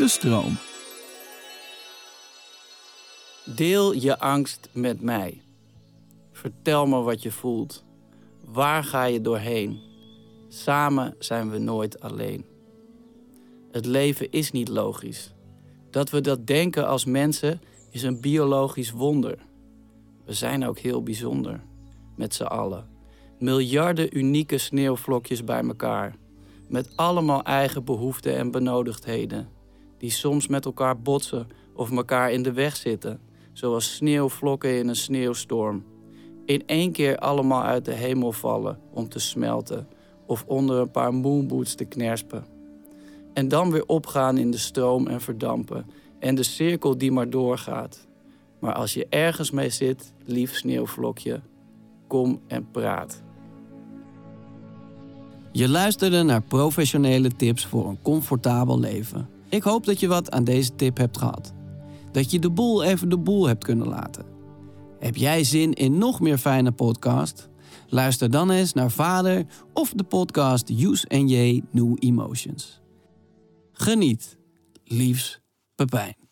de stroom. Deel je angst met mij. Vertel me wat je voelt. Waar ga je doorheen? Samen zijn we nooit alleen. Het leven is niet logisch. Dat we dat denken als mensen is een biologisch wonder. We zijn ook heel bijzonder, met z'n allen. Miljarden unieke sneeuwvlokjes bij elkaar, met allemaal eigen behoeften en benodigdheden, die soms met elkaar botsen of elkaar in de weg zitten, zoals sneeuwvlokken in een sneeuwstorm. In één keer allemaal uit de hemel vallen om te smelten of onder een paar moonboots te knerspen. En dan weer opgaan in de stroom en verdampen en de cirkel die maar doorgaat. Maar als je ergens mee zit, lief sneeuwvlokje, kom en praat. Je luisterde naar professionele tips voor een comfortabel leven. Ik hoop dat je wat aan deze tip hebt gehad. Dat je de boel even de boel hebt kunnen laten. Heb jij zin in nog meer fijne podcast? Luister dan eens naar Vader of de podcast Use J New Emotions. Geniet. Liefs, Pepijn.